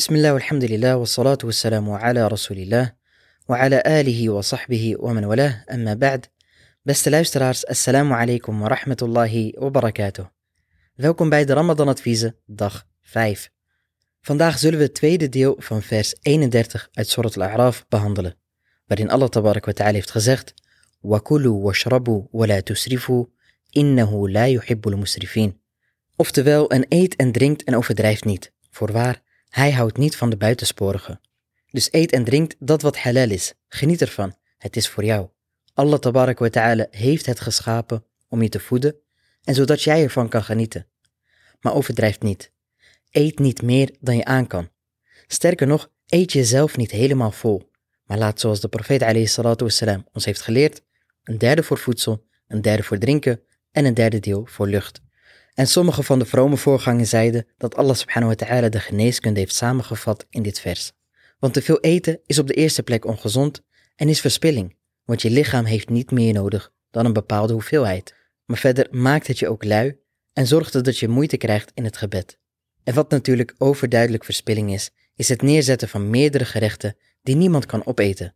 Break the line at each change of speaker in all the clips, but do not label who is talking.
Bismillah, alhamdulillah, wassalatu wassalamu ala rasulillah, wa ala alihi wa sahbihi wa man walah, amma ba'd. Beste luisteraars, assalamu alaikum wa rahmatullahi wa barakatuh. Welkom bij de Ramadan Adviezen, dag 5. Vandaag zullen we het tweede deel van vers 31 uit Surat al-A'raf behandelen, waarin Allah tabarak wa ta'ala heeft gezegd, وَكُلُوا وَاشْرَبُوا وَلَا تُسْرِفُوا إِنَّهُ لَا يُحِبُّ الْمُسْرِفِينَ Oftewel, en eet en drinkt en overdrijft niet. Voorwaar, hij houdt niet van de buitensporige. Dus eet en drinkt dat wat halal is. Geniet ervan. Het is voor jou. Allah tabarak wa ta'ala heeft het geschapen om je te voeden en zodat jij ervan kan genieten. Maar overdrijf niet. Eet niet meer dan je aan kan. Sterker nog, eet jezelf niet helemaal vol. Maar laat zoals de profeet wassalam, ons heeft geleerd, een derde voor voedsel, een derde voor drinken en een derde deel voor lucht. En sommige van de vrome voorgangen zeiden dat Allah subhanahu wa ta'ala de geneeskunde heeft samengevat in dit vers. Want te veel eten is op de eerste plek ongezond en is verspilling, want je lichaam heeft niet meer nodig dan een bepaalde hoeveelheid. Maar verder maakt het je ook lui en zorgt er dat je moeite krijgt in het gebed. En wat natuurlijk overduidelijk verspilling is, is het neerzetten van meerdere gerechten die niemand kan opeten.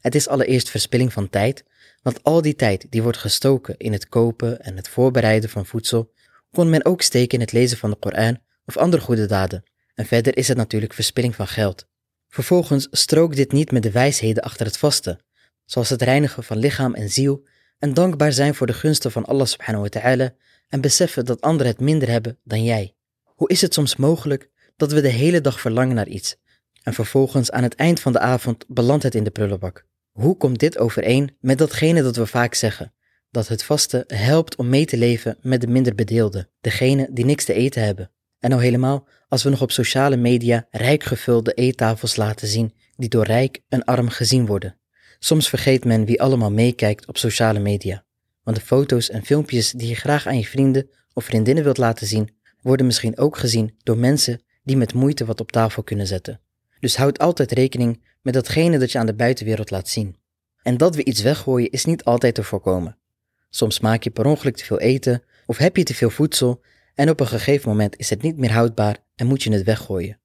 Het is allereerst verspilling van tijd, want al die tijd die wordt gestoken in het kopen en het voorbereiden van voedsel kon men ook steken in het lezen van de Koran of andere goede daden. En verder is het natuurlijk verspilling van geld. Vervolgens strookt dit niet met de wijsheden achter het vasten, zoals het reinigen van lichaam en ziel en dankbaar zijn voor de gunsten van Allah subhanahu wa ta'ala en beseffen dat anderen het minder hebben dan jij. Hoe is het soms mogelijk dat we de hele dag verlangen naar iets en vervolgens aan het eind van de avond belandt het in de prullenbak? Hoe komt dit overeen met datgene dat we vaak zeggen? Dat het vasten helpt om mee te leven met de minder bedeelden, degene die niks te eten hebben. En nou helemaal als we nog op sociale media rijk gevulde eettafels laten zien, die door rijk en arm gezien worden. Soms vergeet men wie allemaal meekijkt op sociale media. Want de foto's en filmpjes die je graag aan je vrienden of vriendinnen wilt laten zien, worden misschien ook gezien door mensen die met moeite wat op tafel kunnen zetten. Dus houd altijd rekening met datgene dat je aan de buitenwereld laat zien. En dat we iets weggooien is niet altijd te voorkomen. Soms maak je per ongeluk te veel eten of heb je te veel voedsel en op een gegeven moment is het niet meer houdbaar en moet je het weggooien.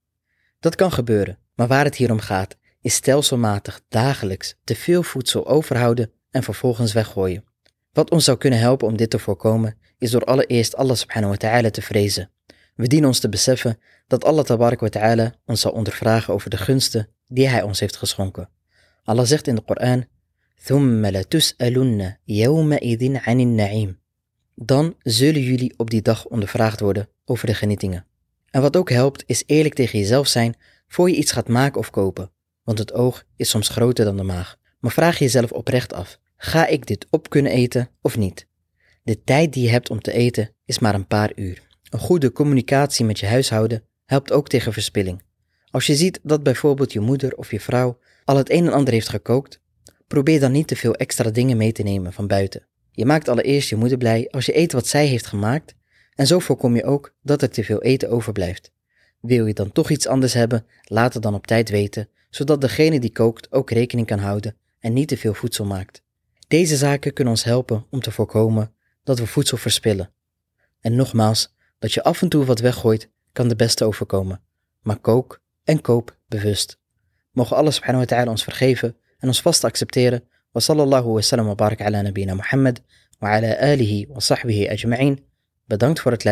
Dat kan gebeuren, maar waar het hier om gaat is stelselmatig dagelijks te veel voedsel overhouden en vervolgens weggooien. Wat ons zou kunnen helpen om dit te voorkomen is door allereerst Allah subhanahu wa ta'ala te vrezen. We dienen ons te beseffen dat Allah tabarak wa ta'ala ons zal ondervragen over de gunsten die hij ons heeft geschonken. Allah zegt in de Koran ثم لتسألن يومئذ عن النعيم. Dan zullen jullie op die dag ondervraagd worden over de genietingen. En wat ook helpt, is eerlijk tegen jezelf zijn voor je iets gaat maken of kopen. Want het oog is soms groter dan de maag. Maar vraag jezelf oprecht af: ga ik dit op kunnen eten of niet? De tijd die je hebt om te eten is maar een paar uur. Een goede communicatie met je huishouden helpt ook tegen verspilling. Als je ziet dat bijvoorbeeld je moeder of je vrouw al het een en ander heeft gekookt, Probeer dan niet te veel extra dingen mee te nemen van buiten. Je maakt allereerst je moeder blij als je eet wat zij heeft gemaakt en zo voorkom je ook dat er te veel eten overblijft. Wil je dan toch iets anders hebben, laat het dan op tijd weten, zodat degene die kookt ook rekening kan houden en niet te veel voedsel maakt. Deze zaken kunnen ons helpen om te voorkomen dat we voedsel verspillen. En nogmaals, dat je af en toe wat weggooit, kan de beste overkomen. Maar kook en koop bewust. Mogen alles subhanahu wa ta'ala ons vergeven en ons vast accepteren. Wa sallallahu wa sallam wa barak ala nabina Muhammad wa ala alihi wa sahbihi ajma'in. Bedankt voor het